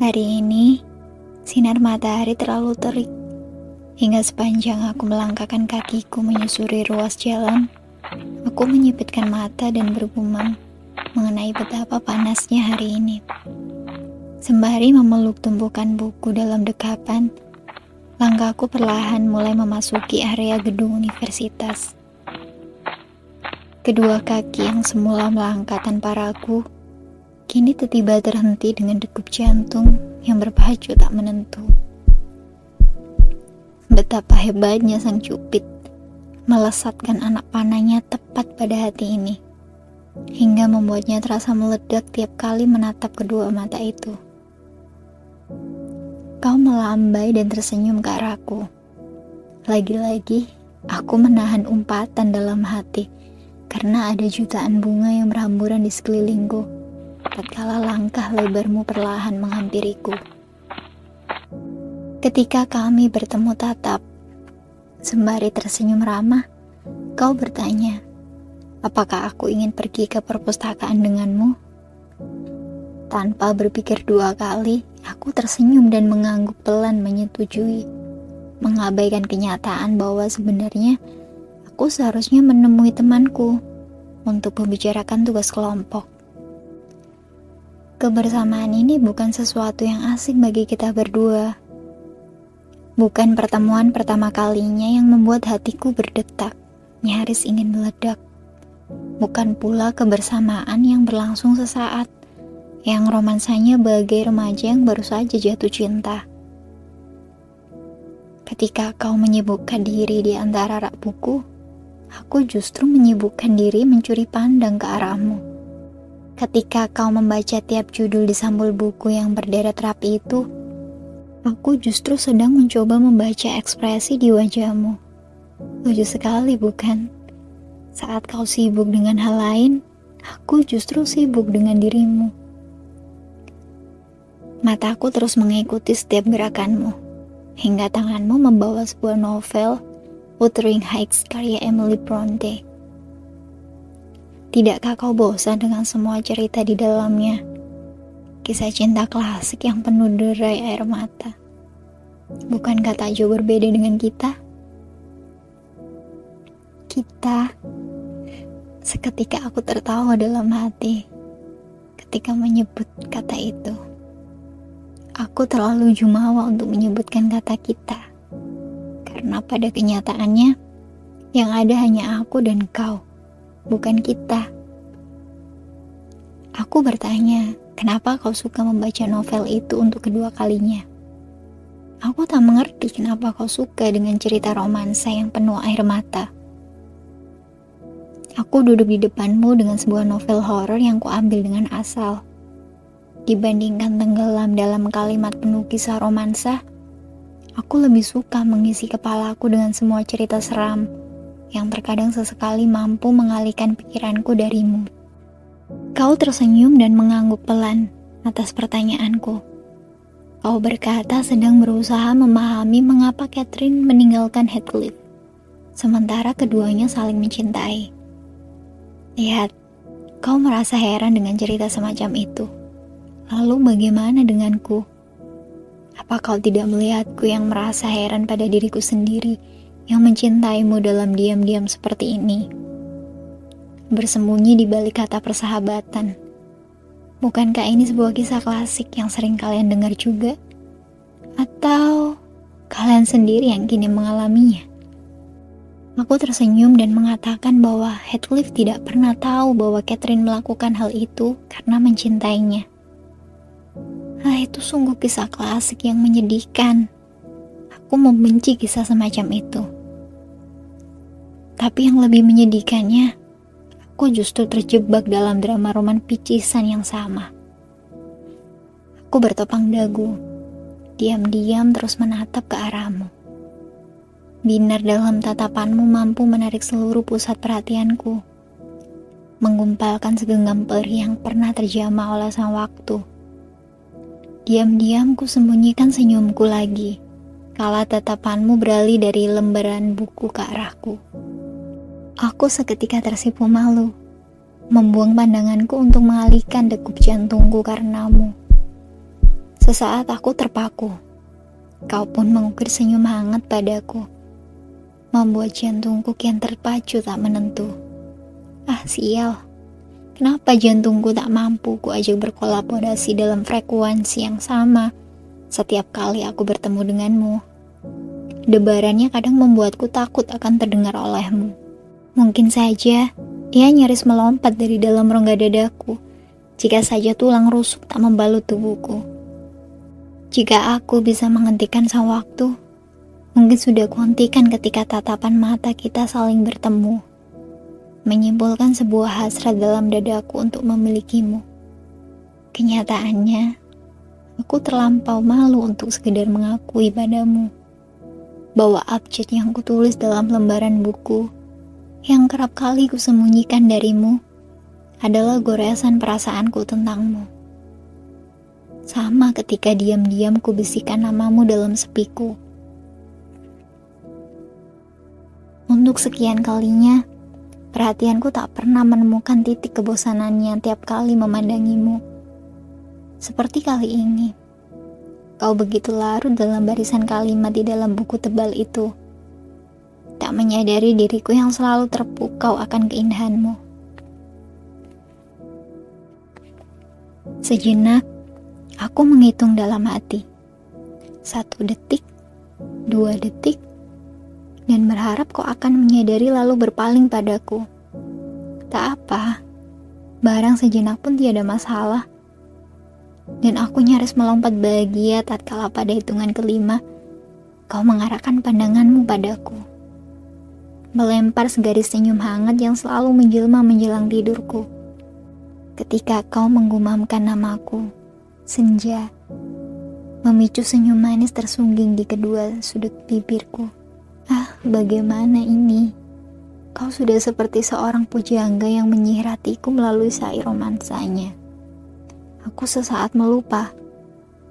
Hari ini, sinar matahari terlalu terik. Hingga sepanjang aku melangkahkan kakiku menyusuri ruas jalan, aku menyipitkan mata dan bergumam mengenai betapa panasnya hari ini. Sembari memeluk tumpukan buku dalam dekapan, langkahku perlahan mulai memasuki area gedung universitas. Kedua kaki yang semula melangkah tanpa ragu, kini tiba-tiba terhenti dengan degup jantung yang berpacu tak menentu. Betapa hebatnya sang cupid melesatkan anak panahnya tepat pada hati ini, hingga membuatnya terasa meledak tiap kali menatap kedua mata itu. Kau melambai dan tersenyum ke arahku. Lagi-lagi, aku menahan umpatan dalam hati karena ada jutaan bunga yang berhamburan di sekelilingku. Tatkala langkah lebarmu perlahan menghampiriku. Ketika kami bertemu tatap, sembari tersenyum ramah, kau bertanya, apakah aku ingin pergi ke perpustakaan denganmu? Tanpa berpikir dua kali, aku tersenyum dan mengangguk pelan menyetujui, mengabaikan kenyataan bahwa sebenarnya aku seharusnya menemui temanku untuk membicarakan tugas kelompok. Kebersamaan ini bukan sesuatu yang asing bagi kita berdua. Bukan pertemuan pertama kalinya yang membuat hatiku berdetak, nyaris ingin meledak. Bukan pula kebersamaan yang berlangsung sesaat, yang romansanya bagai remaja yang baru saja jatuh cinta. Ketika kau menyibukkan diri di antara rak buku, aku justru menyibukkan diri mencuri pandang ke arahmu. Ketika kau membaca tiap judul di sambul buku yang berderet rapi itu, aku justru sedang mencoba membaca ekspresi di wajahmu. Lucu sekali, bukan? Saat kau sibuk dengan hal lain, aku justru sibuk dengan dirimu. Mataku terus mengikuti setiap gerakanmu, hingga tanganmu membawa sebuah novel Wuthering Heights karya Emily Bronte. Tidakkah kau bosan dengan semua cerita di dalamnya? Kisah cinta klasik yang penuh derai air mata. Bukankah tak jauh berbeda dengan kita? Kita Seketika aku tertawa dalam hati ketika menyebut kata itu. Aku terlalu jumawa untuk menyebutkan kata kita karena pada kenyataannya yang ada hanya aku dan kau, bukan kita. Aku bertanya, kenapa kau suka membaca novel itu untuk kedua kalinya? Aku tak mengerti kenapa kau suka dengan cerita romansa yang penuh air mata. Aku duduk di depanmu dengan sebuah novel horor yang kuambil dengan asal. Dibandingkan tenggelam dalam kalimat penuh kisah romansa, Aku lebih suka mengisi kepalaku dengan semua cerita seram yang terkadang sesekali mampu mengalihkan pikiranku darimu. Kau tersenyum dan mengangguk pelan atas pertanyaanku. Kau berkata sedang berusaha memahami mengapa Catherine meninggalkan Heathcliff, sementara keduanya saling mencintai. Lihat, kau merasa heran dengan cerita semacam itu. Lalu bagaimana denganku? Apa kau tidak melihatku yang merasa heran pada diriku sendiri yang mencintaimu dalam diam-diam seperti ini? Bersembunyi di balik kata persahabatan. Bukankah ini sebuah kisah klasik yang sering kalian dengar juga? Atau kalian sendiri yang kini mengalaminya? Aku tersenyum dan mengatakan bahwa Heathcliff tidak pernah tahu bahwa Catherine melakukan hal itu karena mencintainya. Ah, itu sungguh kisah klasik yang menyedihkan. Aku membenci kisah semacam itu. Tapi yang lebih menyedihkannya, aku justru terjebak dalam drama roman picisan yang sama. Aku bertopang dagu, diam-diam terus menatap ke arahmu. Binar dalam tatapanmu mampu menarik seluruh pusat perhatianku, menggumpalkan segenggam perih yang pernah terjamah oleh sang waktu Diam-diam ku sembunyikan senyumku lagi, kala tatapanmu beralih dari lembaran buku ke arahku. Aku seketika tersipu malu, membuang pandanganku untuk mengalihkan degup jantungku karenamu. Sesaat aku terpaku. Kau pun mengukir senyum hangat padaku. Membuat jantungku kian terpacu tak menentu. Ah sial. Kenapa jantungku tak mampu ku ajak berkolaborasi dalam frekuensi yang sama setiap kali aku bertemu denganmu? Debarannya kadang membuatku takut akan terdengar olehmu. Mungkin saja ia nyaris melompat dari dalam rongga dadaku jika saja tulang rusuk tak membalut tubuhku. Jika aku bisa menghentikan sang waktu, mungkin sudah kuhentikan ketika tatapan mata kita saling bertemu, menyimpulkan sebuah hasrat dalam dadaku untuk memilikimu. Kenyataannya, aku terlampau malu untuk sekedar mengakui padamu bahwa abjad yang kutulis dalam lembaran buku yang kerap kali kusembunyikan darimu adalah goresan perasaanku tentangmu. Sama ketika diam-diam kubisikan namamu dalam sepiku. Untuk sekian kalinya, perhatianku tak pernah menemukan titik kebosanannya tiap kali memandangimu. Seperti kali ini, kau begitu larut dalam barisan kalimat di dalam buku tebal itu. Tak menyadari diriku yang selalu terpukau akan keindahanmu. Sejenak, Aku menghitung dalam hati. Satu detik, dua detik, dan berharap kau akan menyadari lalu berpaling padaku. Tak apa, barang sejenak pun tiada masalah. Dan aku nyaris melompat bahagia tatkala pada hitungan kelima, kau mengarahkan pandanganmu padaku. Melempar segaris senyum hangat yang selalu menjelma menjelang tidurku. Ketika kau menggumamkan namaku, senja, memicu senyum manis tersungging di kedua sudut bibirku. Ah, bagaimana ini? Kau sudah seperti seorang pujangga yang menyihir melalui sair romansanya. Aku sesaat melupa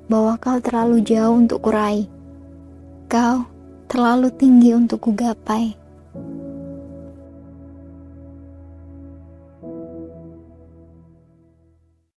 bahwa kau terlalu jauh untuk kurai. Kau terlalu tinggi untuk kugapai.